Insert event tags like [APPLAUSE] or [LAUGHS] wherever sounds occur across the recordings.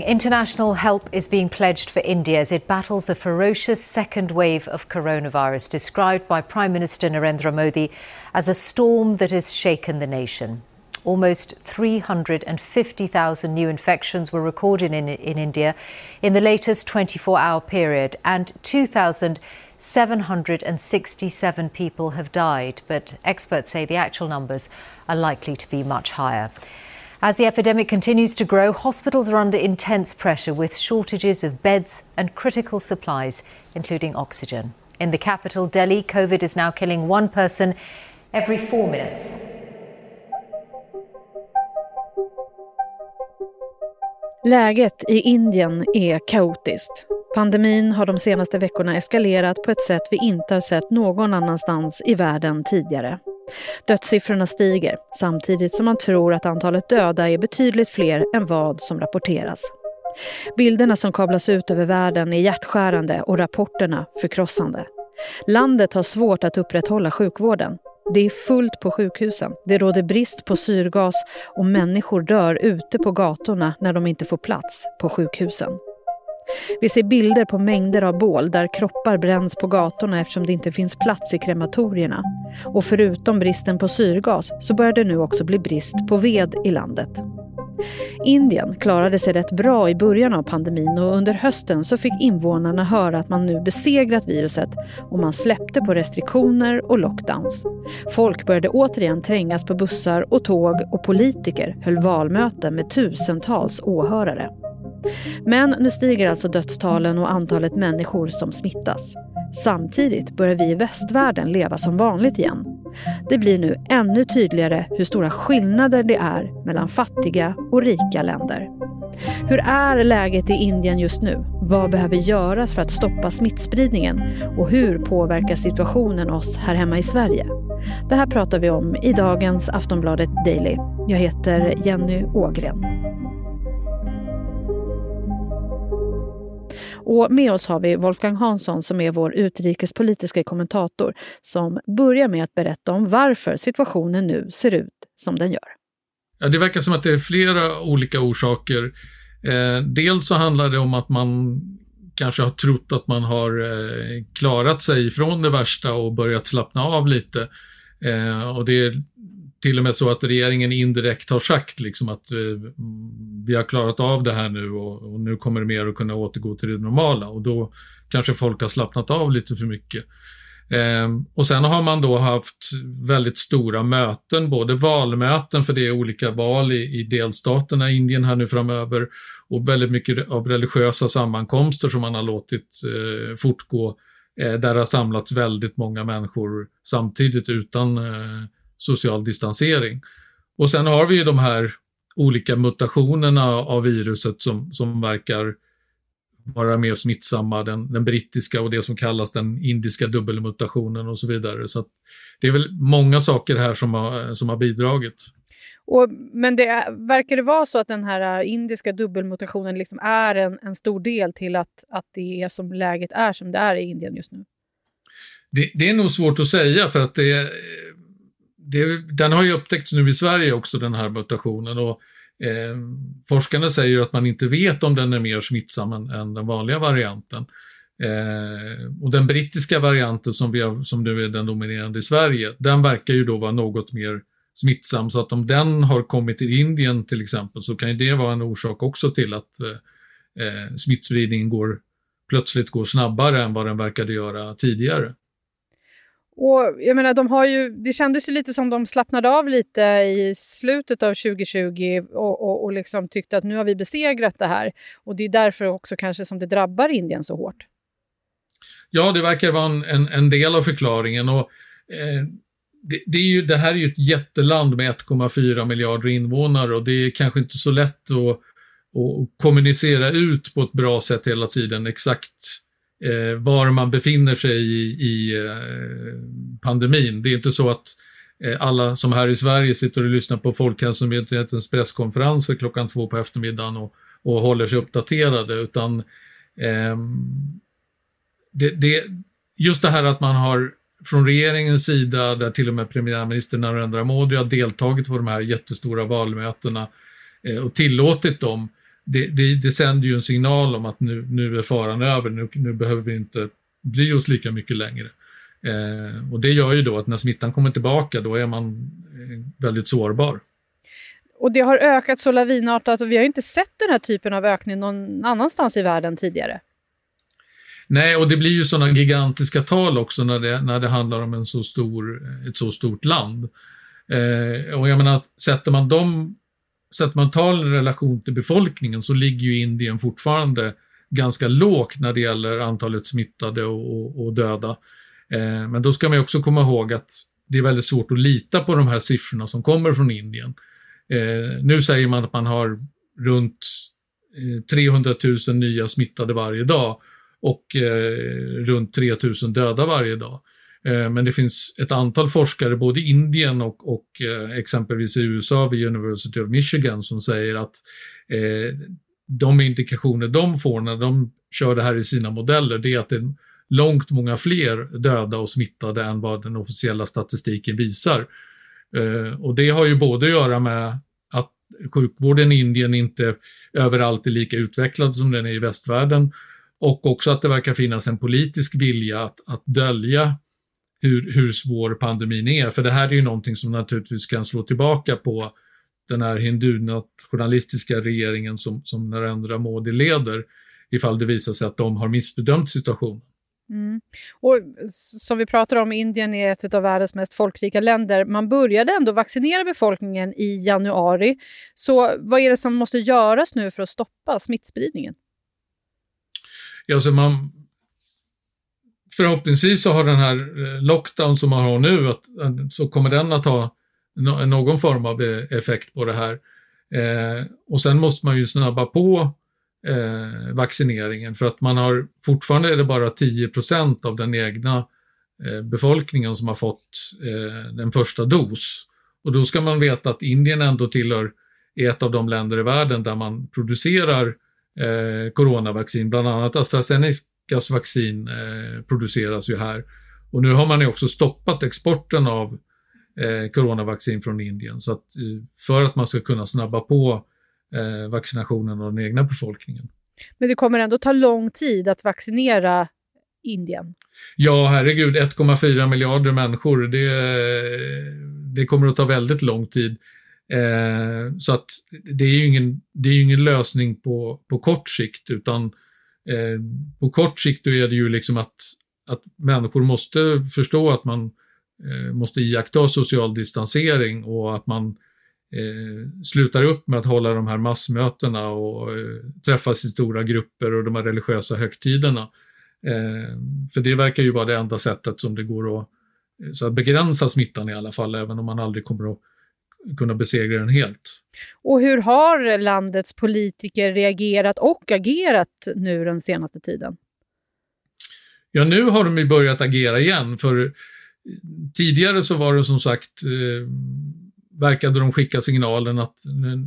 International help is being pledged for India as it battles a ferocious second wave of coronavirus, described by Prime Minister Narendra Modi as a storm that has shaken the nation. Almost 350,000 new infections were recorded in, in India in the latest 24 hour period, and 2,767 people have died. But experts say the actual numbers are likely to be much higher. As the epidemic continues to grow, hospitals are under intense pressure with shortages of beds and critical supplies, including oxygen. In the capital, Delhi, COVID is now killing one person every four minutes. Läget i Indien är kaotiskt. Pandemin har de senaste veckorna eskalerat på ett sätt vi inte har sett någon annanstans i världen tidigare. Dödssiffrorna stiger samtidigt som man tror att antalet döda är betydligt fler än vad som rapporteras. Bilderna som kablas ut över världen är hjärtskärande och rapporterna förkrossande. Landet har svårt att upprätthålla sjukvården. Det är fullt på sjukhusen, det råder brist på syrgas och människor dör ute på gatorna när de inte får plats på sjukhusen. Vi ser bilder på mängder av bål där kroppar bränns på gatorna eftersom det inte finns plats i krematorierna. Och förutom bristen på syrgas så börjar det nu också bli brist på ved i landet. Indien klarade sig rätt bra i början av pandemin och under hösten så fick invånarna höra att man nu besegrat viruset och man släppte på restriktioner och lockdowns. Folk började återigen trängas på bussar och tåg och politiker höll valmöten med tusentals åhörare. Men nu stiger alltså dödstalen och antalet människor som smittas. Samtidigt börjar vi i västvärlden leva som vanligt igen. Det blir nu ännu tydligare hur stora skillnader det är mellan fattiga och rika länder. Hur är läget i Indien just nu? Vad behöver göras för att stoppa smittspridningen? Och hur påverkar situationen oss här hemma i Sverige? Det här pratar vi om i dagens Aftonbladet Daily. Jag heter Jenny Ågren. Och med oss har vi Wolfgang Hansson som är vår utrikespolitiska kommentator som börjar med att berätta om varför situationen nu ser ut som den gör. Ja, det verkar som att det är flera olika orsaker. Eh, dels så handlar det om att man kanske har trott att man har eh, klarat sig från det värsta och börjat slappna av lite. Eh, och det är till och med så att regeringen indirekt har sagt liksom att eh, vi har klarat av det här nu och, och, nu kommer det mer att kunna återgå till det normala och då kanske folk har slappnat av lite för mycket. Eh, och sen har man då haft väldigt stora möten, både valmöten för det är olika val i, i delstaterna i Indien här nu framöver och väldigt mycket av religiösa sammankomster som man har låtit eh, fortgå eh, där har samlats väldigt många människor samtidigt utan eh, social distansering. Och sen har vi ju de här olika mutationerna av viruset som, som verkar vara mer smittsamma, den, den, brittiska och det som kallas den indiska dubbelmutationen och så vidare. Så det är väl många saker här som har, som har bidragit. Och, men det är, verkar det vara så att den här äh, indiska dubbelmutationen liksom är en, en stor del till att, att det är som läget är som det är i Indien just nu? Det, det är nog svårt att säga för att det, det, den har ju upptäckts nu i Sverige också, den här mutationen. Och, eh, forskarna säger att man inte vet om den är mer smittsam än, än den vanliga varianten. Eh, och den brittiska varianten som, vi har, som nu är den dominerande i Sverige, den verkar ju då vara något mer smittsam. Så att om den har kommit till Indien till exempel så kan ju det vara en orsak också till att eh, eh smittspridningen går, plötsligt går snabbare än vad den verkade göra tidigare. Och jag menar, de har ju, det kändes ju lite som de slappnade av lite i slutet av 2020 och, och, och liksom tyckte att nu har vi besegrat det här. Och det är därför också kanske som det drabbar Indien så hårt. Ja, det verkar vara en, en, en del av förklaringen. Och, eh, det, det, är ju, det här är ju ett jätteland med 1,4 miljarder invånare och det är kanske inte så lätt att, att kommunicera ut på ett bra sätt hela tiden exakt eh, var man befinner sig i, i eh, pandemin. Det är inte så att eh, alla som här i Sverige sitter och lyssnar på Folkhälsomyndighetens presskonferenser klockan två på eftermiddagen och, och håller sig uppdaterade utan ehm, det, det, just det här att man har från regeringens sida, där till och med premiärminister Narendra Modi har deltagit på de här jättestora valmötena eh, och tillåtit dem, det, det, det sänder ju en signal om att nu, nu är faran över, nu, nu behöver vi inte bry oss lika mycket längre. Eh, och det gör ju då att när smittan kommer tillbaka då är man eh, väldigt sårbar. Och det har ökat så lavinartat och vi har inte sett den här typen av ökning någon annanstans i världen tidigare. Nej, och det blir ju sådana gigantiska tal också när det, när det handlar om en så stor, ett så stort land. Eh, och jag menar, sätter man dem, sätter man talen i relation till befolkningen så ligger ju Indien fortfarande ganska lågt när det gäller antalet smittade och, och, och döda. Eh, men då ska man också komma ihåg att det är väldigt svårt att lita på de här siffrorna som kommer från Indien. Eh, nu säger man att man har runt eh, 300 000 nya smittade varje dag och eh, runt 3000 döda varje dag. Eh, men det finns ett antal forskare både i Indien och, och eh, exempelvis i USA vid University of Michigan som säger att eh, de indikationer de får när de kör det här i sina modeller det är att det är långt många fler döda och smittade än vad den officiella statistiken visar. Eh, och det har ju både att göra med att sjukvården i Indien inte överallt är lika utvecklad som den är i västvärlden och också att det verkar finnas en politisk vilja att, att dölja hur, hur svår pandemin är. För det här är ju någonting som naturligtvis kan slå tillbaka på den här hindunationalistiska regeringen som, som Narendra Modi leder ifall det visar sig att de har missbedömt situationen. Mm. Och som vi pratar om, Indien är ett av världens mest folkrika länder. Man började ändå vaccinera befolkningen i januari. Så vad är det som måste göras nu för att stoppa smittspridningen? Alltså man, förhoppningsvis så har den här eh, lockdown som man har nu, att, så kommer den att ha någon form av eh, effekt på det här. Eh, och sen måste man ju snabba på eh, vaccineringen för att man har fortfarande är det bara 10% av den egna eh, befolkningen som har fått eh, den första dos. Och då ska man veta att Indien ändå tillhör ett av de länder i världen där man producerar eh, coronavaccin. Bland annat AstraZenecas vaccin eh, produceras ju här. Och nu har man ju också stoppat exporten av eh, coronavaccin från Indien. Så att, eh, för att man ska kunna snabba på eh, vaccinationen av den egna befolkningen. Men det kommer ändå ta lång tid att vaccinera Indien? Ja, herregud, 1,4 miljarder människor. Det, det kommer att ta väldigt lång tid. Eh, så att det är ju ingen, det är ingen lösning på, på kort sikt utan eh, på kort sikt då är det ju liksom att, att människor måste förstå att man eh, måste iaktta social distansering och att man eh, slutar upp med att hålla de här massmötena och eh, träffas i stora grupper och de här religiösa högtiderna. Eh, för det verkar ju vara det enda sättet som det går att, eh, så att begränsa smittan i alla fall, även om man aldrig kommer att kunna besegra den helt. Och hur har landets politiker reagerat och agerat nu den senaste tiden? Ja, nu har de ju börjat agera igen, för tidigare så var det som sagt eh, verkade de skicka signalen att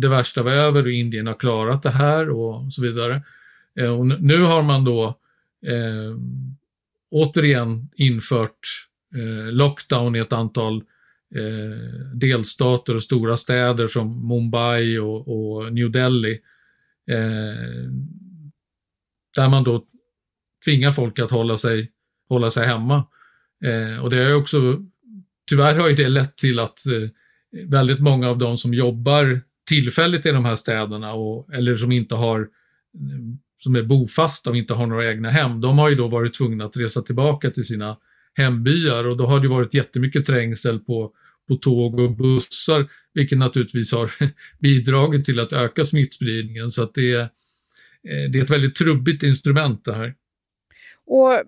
det värsta var över och Indien har klarat det här och så vidare. Eh, och nu har man då eh, återigen infört eh, lockdown i ett antal eh, delstater och stora städer som Mumbai och, och New Delhi. Eh, där man då tvingar folk att hålla sig, hålla sig hemma. Eh, och det är också, tyvärr har ju det lett till att eh, väldigt många av de som jobbar tillfälligt i de här städerna och, eller som inte har som är bofasta och inte har några egna hem, de har ju då varit tvungna att resa tillbaka till sina hembyar och då har det varit jättemycket trängsel på, på tåg och bussar, vilket naturligtvis har [LAUGHS] bidragit till att öka smittspridningen. Så att det är, det är ett väldigt trubbigt instrument det här. Och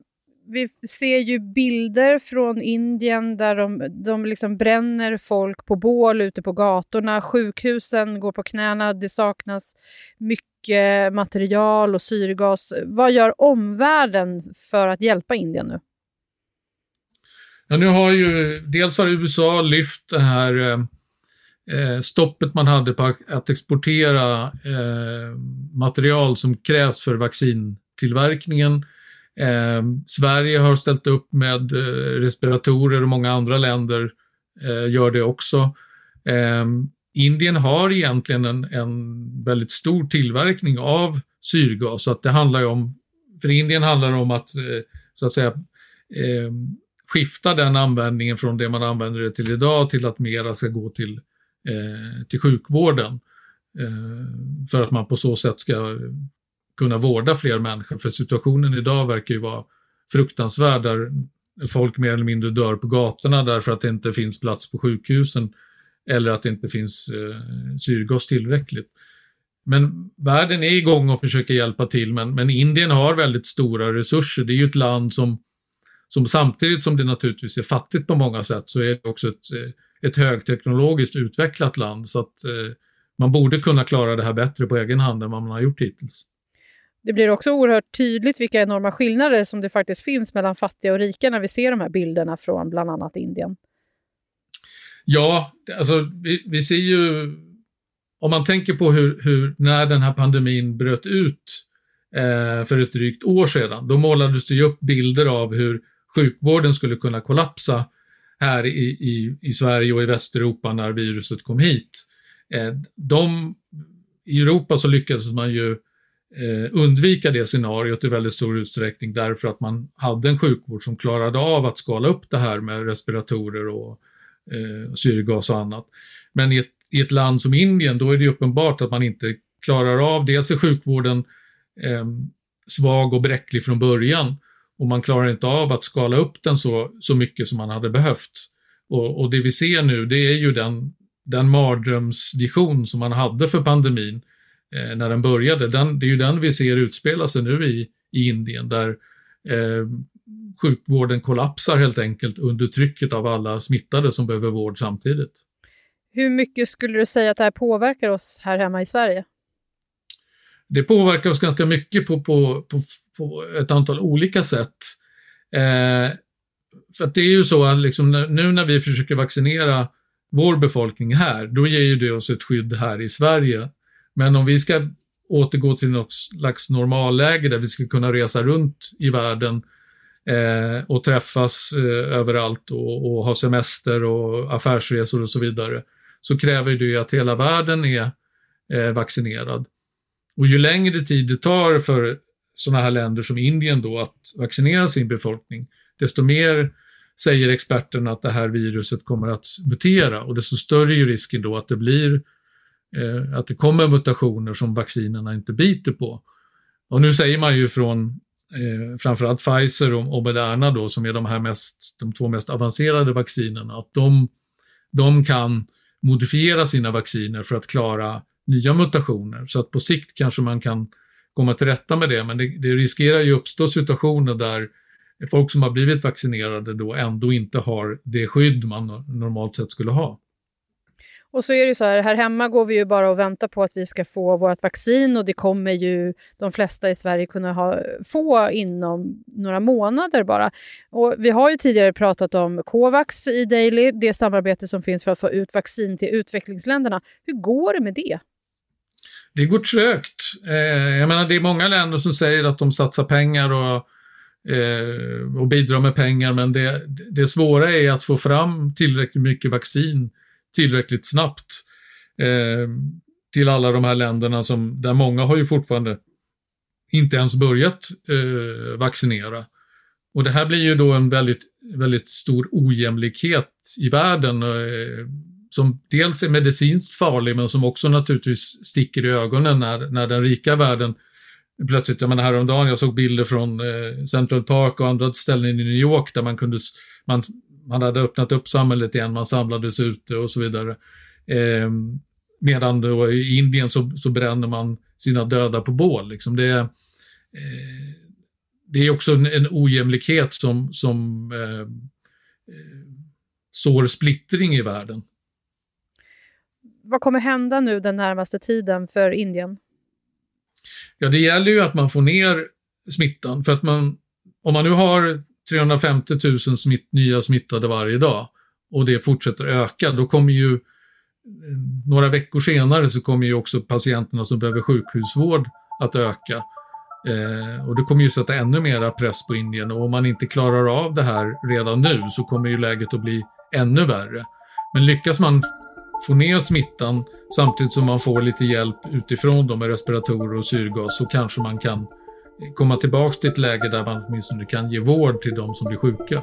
vi ser ju bilder från Indien där de, de liksom bränner folk på bål ute på gatorna. Sjukhusen går på knäna, det saknas mycket material och syrgas. Vad gör omvärlden för att hjälpa Indien nu? Ja, nu har ju, dels har USA lyft det här eh, eh stoppet man hade på att exportera eh, material som krävs för vaccintillverkningen. Eh, Sverige har ställt upp med eh, respiratorer och många andra länder eh, gör det också. Eh, Indien har egentligen en, en väldigt stor tillverkning av syrgas. Så att det handlar ju om, för Indien handlar det om att eh, så att säga eh, skifta den användningen från det man använder det till idag till att mera ska gå till, eh, till sjukvården. Eh, för att man på så sätt ska kunna vårda fler människor. För situationen idag verkar ju vara fruktansvärd där folk mer eller mindre dör på gatorna därför att det inte finns plats på sjukhusen eller att det inte finns eh, syrgas tillräckligt. Men världen är igång och försöker hjälpa till, men, men Indien har väldigt stora resurser. Det är ju ett land som, som samtidigt som det naturligtvis är fattigt på många sätt, så är det också ett, ett högteknologiskt utvecklat land. Så att eh, man borde kunna klara det här bättre på egen hand än vad man har gjort hittills. Det blir också oerhört tydligt vilka enorma skillnader som det faktiskt finns mellan fattiga och rika när vi ser de här bilderna från bland annat Indien. Ja, alltså vi, vi ser ju, om man tänker på hur, hur när den här pandemin bröt ut eh, för ett drygt år sedan, då målades det ju upp bilder av hur sjukvården skulle kunna kollapsa här i, i, i Sverige och i Västeuropa när viruset kom hit. Eh, de, I Europa så lyckades man ju eh, undvika det scenariot i väldigt stor utsträckning därför att man hade en sjukvård som klarade av att skala upp det här med respiratorer och eh, syrgas och annat. Men i ett, i ett land som Indien då är det uppenbart att man inte klarar av, dels är sjukvården eh, svag och bräcklig från början och man klarar inte av att skala upp den så, så mycket som man hade behövt. Och, och det vi ser nu det är ju den, den mardrömsvision som man hade för pandemin eh, när den började. Den, det är ju den vi ser utspela sig nu i, i Indien där eh, sjukvården kollapsar helt enkelt under trycket av alla smittade som behöver vård samtidigt. Hur mycket skulle du säga att det här påverkar oss här hemma i Sverige? Det påverkar oss ganska mycket på, på, på, på ett antal olika sätt. Eh, för att det är ju så att liksom, nu när vi försöker vaccinera vår befolkning här, då ger ju det oss ett skydd här i Sverige. Men om vi ska återgå till något slags normalläge där vi ska kunna resa runt i världen eh, och träffas eh, överallt och, och, ha semester och affärsresor och så vidare, så kräver det ju att hela världen är eh, vaccinerad. Och ju längre tid det tar för sådana här länder som Indien då att vaccinera sin befolkning, desto mer säger experterna att det här viruset kommer att mutera och desto större är risken då att det blir eh, att det kommer mutationer som vaccinerna inte biter på. Och nu säger man ju från eh, framförallt Pfizer och, och Moderna då, som är de här mest, de två mest avancerade vaccinerna, att de, de kan modifiera sina vacciner för att klara nya mutationer. Så att på sikt kanske man kan komma till rätta med det, men det, det riskerar ju uppstå situationer där folk som har blivit vaccinerade då ändå inte har det skydd man normalt sett skulle ha. Och så är det så här, här hemma går vi ju bara och väntar på att vi ska få vårt vaccin och det kommer ju de flesta i Sverige kunna ha, få inom några månader bara. Och vi har ju tidigare pratat om Covax i Daily, det samarbete som finns för att få ut vaccin till utvecklingsländerna. Hur går det med det? Det går trögt. Eh, jag menar, det är många länder som säger att de satsar pengar och eh, och bidrar med pengar men det, det svåra är att få fram tillräckligt mycket vaccin tillräckligt snabbt eh, till alla de här länderna som, där många har ju fortfarande inte ens börjat eh, vaccinera. Och det här blir ju då en väldigt, väldigt stor ojämlikhet i världen eh, som dels är medicinskt farlig men som också naturligtvis sticker i ögonen när, när den rika världen plötsligt, jag menar häromdagen, jag såg bilder från eh, Central Park och andra ställen i New York där man kunde, man man hade öppnat upp samhället igen, man samlades ute och så vidare. Eh, medan då i Indien så, så bränner man sina döda på bål. Liksom det, eh, det är också en, en ojämlikhet som, som eh, eh sår splittring i världen. Vad kommer hända nu den närmaste tiden för Indien? Ja, det gäller ju att man får ner smittan. För att man, om man nu har 350 000 smitt, nya smittade varje dag och det fortsätter öka, då kommer ju några veckor senare så kommer ju också patienterna som behöver sjukhusvård att öka. Eh, och det kommer ju sätta ännu mera press på Indien och om man inte klarar av det här redan nu så kommer ju läget att bli ännu värre. Men lyckas man få ner smittan samtidigt som man får lite hjälp utifrån då med respiratorer och syrgas så kanske man kan komma tillbaks till ett läge där man åtminstone kan ge vård till de som blir sjuka.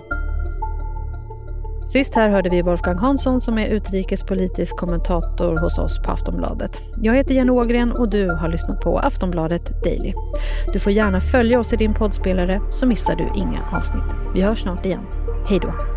Sist här hörde vi Wolfgang Hansson som är utrikespolitisk kommentator hos oss på Aftonbladet. Jag heter Jenny Ågren och du har lyssnat på Aftonbladet Daily. Du får gärna följa oss i din poddspelare så missar du inga avsnitt. Vi hörs snart igen. Hej då!